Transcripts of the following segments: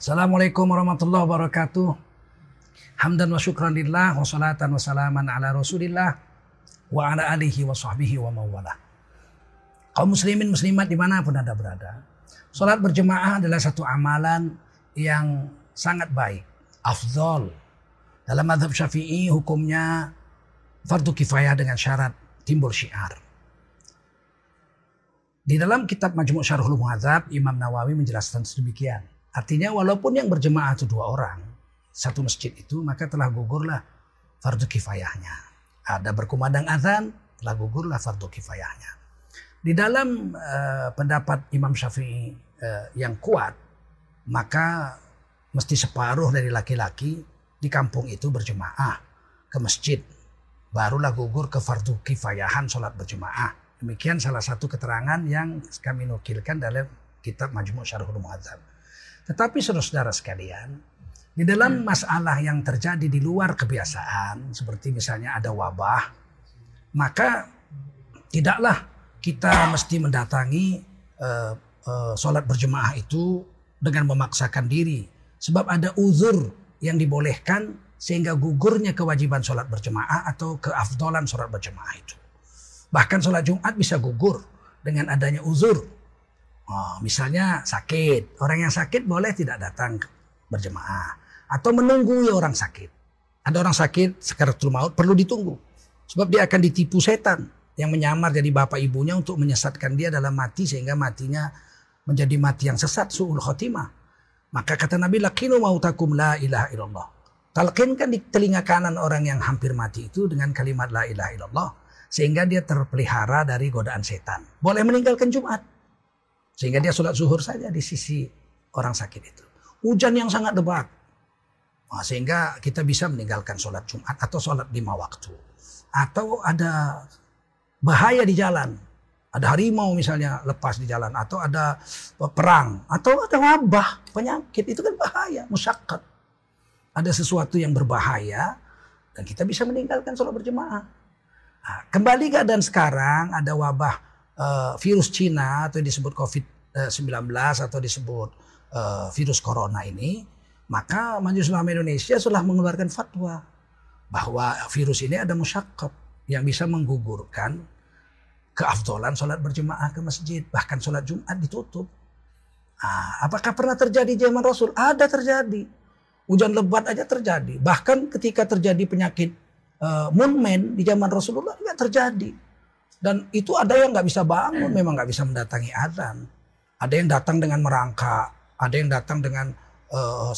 Assalamualaikum warahmatullahi wabarakatuh. Hamdan wa syukran lillah wa salatan wa salaman ala rasulillah wa ala alihi wa sahbihi wa mawala. Kaum muslimin muslimat di mana pun anda berada. Salat berjemaah adalah satu amalan yang sangat baik. Afdol. Dalam madhab syafi'i hukumnya fardu kifayah dengan syarat timbul syiar. Di dalam kitab Majmu' Syarhul Muhadzab, Imam Nawawi menjelaskan sedemikian. Artinya walaupun yang berjemaah itu dua orang, satu masjid itu, maka telah gugurlah fardu kifayahnya. Ada berkumandang azan, telah gugurlah fardu kifayahnya. Di dalam uh, pendapat Imam Syafi'i uh, yang kuat, maka mesti separuh dari laki-laki di kampung itu berjemaah ke masjid. Barulah gugur ke fardu kifayahan sholat berjemaah. Demikian salah satu keterangan yang kami nukilkan dalam kitab Majmu' Syarhul Mu'adzab. Tetapi saudara-saudara sekalian, di dalam masalah yang terjadi di luar kebiasaan, seperti misalnya ada wabah, maka tidaklah kita mesti mendatangi uh, uh, sholat berjemaah itu dengan memaksakan diri. Sebab ada uzur yang dibolehkan sehingga gugurnya kewajiban sholat berjemaah atau keafdolan sholat berjemaah itu. Bahkan sholat Jumat bisa gugur dengan adanya uzur. Oh, misalnya sakit, orang yang sakit boleh tidak datang berjemaah atau menunggu orang sakit. Ada orang sakit sekaratul maut perlu ditunggu sebab dia akan ditipu setan yang menyamar jadi bapak ibunya untuk menyesatkan dia dalam mati sehingga matinya menjadi mati yang sesat suul khotimah. Maka kata Nabi lakinu mautakum la ilaha illallah. Talqinkan di telinga kanan orang yang hampir mati itu dengan kalimat la ilaha illallah. Sehingga dia terpelihara dari godaan setan. Boleh meninggalkan Jumat. Sehingga dia sholat zuhur saja di sisi orang sakit itu. Hujan yang sangat lebat. Nah, sehingga kita bisa meninggalkan sholat Jumat atau sholat lima waktu. Atau ada bahaya di jalan ada harimau misalnya lepas di jalan atau ada perang atau ada wabah penyakit itu kan bahaya musyakat ada sesuatu yang berbahaya dan kita bisa meninggalkan sholat berjemaah nah, kembali keadaan sekarang ada wabah uh, virus Cina atau disebut COVID-19 atau disebut uh, virus corona ini maka Majelis Ulama Indonesia sudah mengeluarkan fatwa bahwa virus ini ada musyakat yang bisa menggugurkan keafdolan sholat berjemaah ke masjid. Bahkan sholat Jumat ditutup. Nah, apakah pernah terjadi zaman Rasul? Ada terjadi. Hujan lebat aja terjadi. Bahkan ketika terjadi penyakit uh, di zaman Rasulullah juga terjadi. Dan itu ada yang nggak bisa bangun, memang nggak bisa mendatangi azan. Ada yang datang dengan merangkak, ada yang datang dengan uh,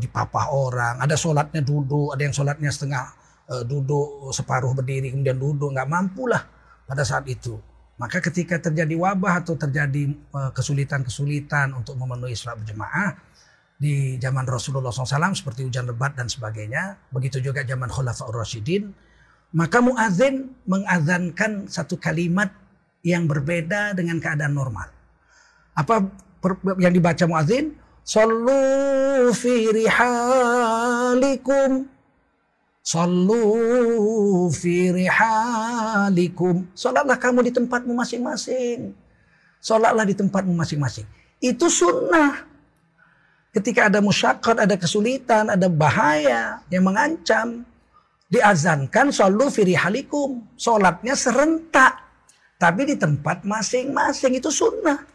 dipapah orang, ada sholatnya duduk, ada yang sholatnya setengah uh, duduk, separuh berdiri, kemudian duduk, nggak mampu lah pada saat itu. Maka ketika terjadi wabah atau terjadi kesulitan-kesulitan untuk memenuhi sholat berjemaah di zaman Rasulullah SAW seperti hujan lebat dan sebagainya, begitu juga zaman Khulafaur Rasyidin, maka muadzin mengazankan satu kalimat yang berbeda dengan keadaan normal. Apa yang dibaca muadzin? Sallu fi rihalikum Sallu fi rihalikum. Salatlah kamu di tempatmu masing-masing. Salatlah di tempatmu masing-masing. Itu sunnah. Ketika ada musyakat, ada kesulitan, ada bahaya yang mengancam. Diazankan sallu fi rihalikum. Salatnya serentak. Tapi di tempat masing-masing itu sunnah.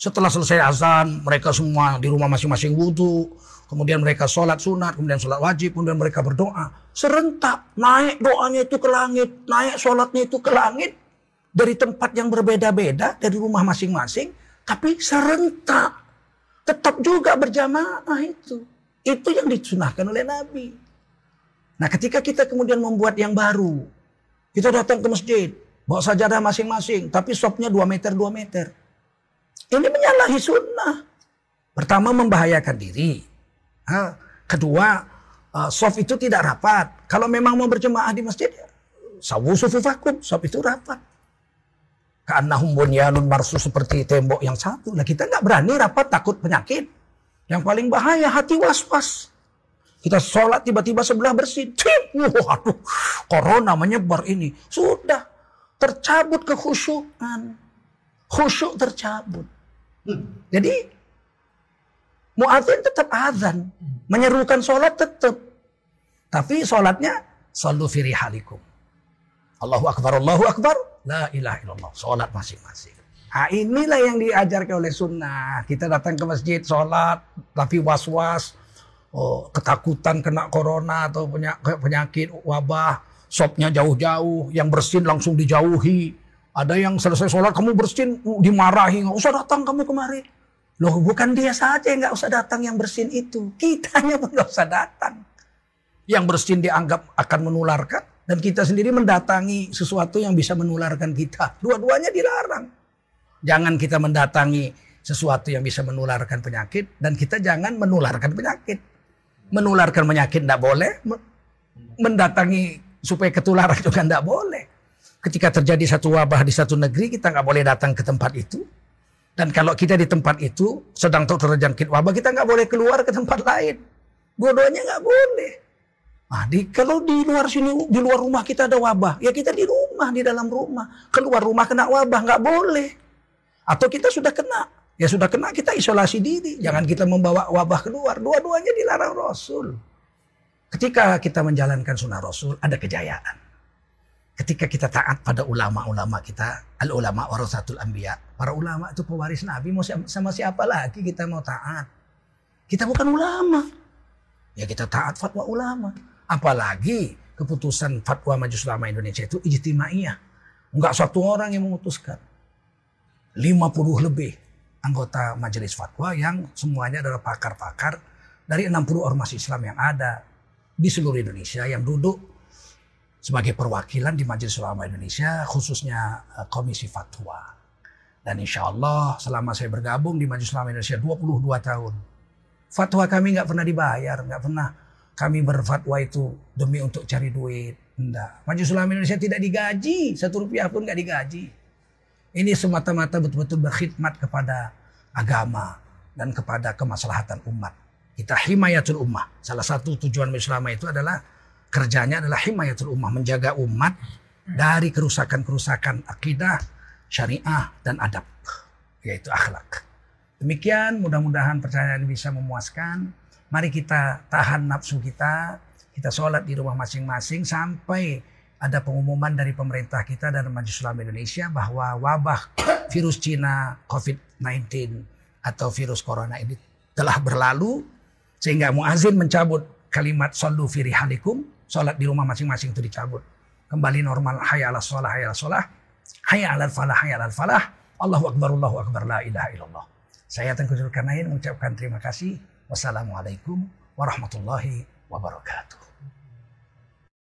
Setelah selesai azan, mereka semua di rumah masing-masing wudhu Kemudian mereka sholat sunat, kemudian sholat wajib, kemudian mereka berdoa. Serentak, naik doanya itu ke langit, naik sholatnya itu ke langit. Dari tempat yang berbeda-beda, dari rumah masing-masing. Tapi serentak. Tetap juga berjamaah itu. Itu yang disunahkan oleh Nabi. Nah ketika kita kemudian membuat yang baru. Kita datang ke masjid. Bawa sajadah masing-masing. Tapi sopnya 2 meter, 2 meter. Ini menyalahi sunnah. Pertama membahayakan diri. Kedua, uh, soft itu tidak rapat. Kalau memang mau berjemaah di masjid, sawu sufufakum, soft itu rapat. Karena bunyanun marsu seperti tembok yang satu. Nah kita nggak berani rapat takut penyakit. Yang paling bahaya hati was-was. Kita sholat tiba-tiba sebelah bersih. Waduh, corona menyebar ini. Sudah tercabut kekhusyukan. Khusyuk tercabut. Jadi Muadzin tetap azan. Menyerukan sholat tetap. Tapi sholatnya sallu firi halikum. Allahu Akbar, Allahu Akbar. La ilaha illallah. Sholat masing-masing. Nah, inilah yang diajarkan oleh sunnah. Kita datang ke masjid, sholat, tapi was-was. Oh, ketakutan kena corona atau penyakit, wabah. Sopnya jauh-jauh. Yang bersin langsung dijauhi. Ada yang selesai sholat, kamu bersin, dimarahi. Nggak usah datang kamu kemari. Loh bukan dia saja yang nggak usah datang yang bersin itu. Kitanya pun nggak usah datang. Yang bersin dianggap akan menularkan. Dan kita sendiri mendatangi sesuatu yang bisa menularkan kita. Dua-duanya dilarang. Jangan kita mendatangi sesuatu yang bisa menularkan penyakit dan kita jangan menularkan penyakit. Menularkan penyakit tidak boleh, mendatangi supaya ketularan juga tidak boleh. Ketika terjadi satu wabah di satu negeri, kita nggak boleh datang ke tempat itu. Dan kalau kita di tempat itu sedang terjangkit wabah, kita nggak boleh keluar ke tempat lain. Dua-duanya nggak boleh. Nah, di, kalau di luar sini, di luar rumah kita ada wabah, ya kita di rumah, di dalam rumah. Keluar rumah kena wabah, nggak boleh. Atau kita sudah kena. Ya sudah kena kita isolasi diri. Jangan kita membawa wabah keluar. Dua-duanya dilarang Rasul. Ketika kita menjalankan sunnah Rasul ada kejayaan. Ketika kita taat pada ulama-ulama kita. Al-ulama warasatul anbiya. Para ulama itu pewaris Nabi. Mau sama siapa lagi kita mau taat. Kita bukan ulama. Ya kita taat fatwa ulama. Apalagi keputusan fatwa Majelis Ulama Indonesia itu ijtimaiyah. Enggak satu orang yang memutuskan. 50 lebih anggota majelis fatwa yang semuanya adalah pakar-pakar dari 60 ormas Islam yang ada di seluruh Indonesia yang duduk sebagai perwakilan di Majelis Ulama Indonesia khususnya eh, Komisi Fatwa. Dan insya Allah selama saya bergabung di Majelis Ulama Indonesia 22 tahun. Fatwa kami nggak pernah dibayar, nggak pernah kami berfatwa itu demi untuk cari duit. Enggak. Majelis Ulama Indonesia tidak digaji, satu rupiah pun nggak digaji. Ini semata-mata betul-betul berkhidmat kepada agama dan kepada kemaslahatan umat. Kita himayatul ummah. Salah satu tujuan Islam itu adalah kerjanya adalah himayatul ummah, menjaga umat dari kerusakan-kerusakan akidah, syariah dan adab, yaitu akhlak. Demikian mudah-mudahan percayaan bisa memuaskan. Mari kita tahan nafsu kita, kita sholat di rumah masing-masing sampai ada pengumuman dari pemerintah kita dan Majelis Ulama Indonesia bahwa wabah virus Cina COVID-19 atau virus corona ini telah berlalu sehingga muazin mencabut kalimat sallu fi rihalikum, salat di rumah masing-masing itu dicabut. Kembali normal hayya ala shalah hayya ala shalah, hayya ala falah hayya ala falah. Allahu akbar Allahu akbar la ilaha illallah. Saya Tengku Zulkarnain mengucapkan terima kasih. Wassalamualaikum warahmatullahi wabarakatuh.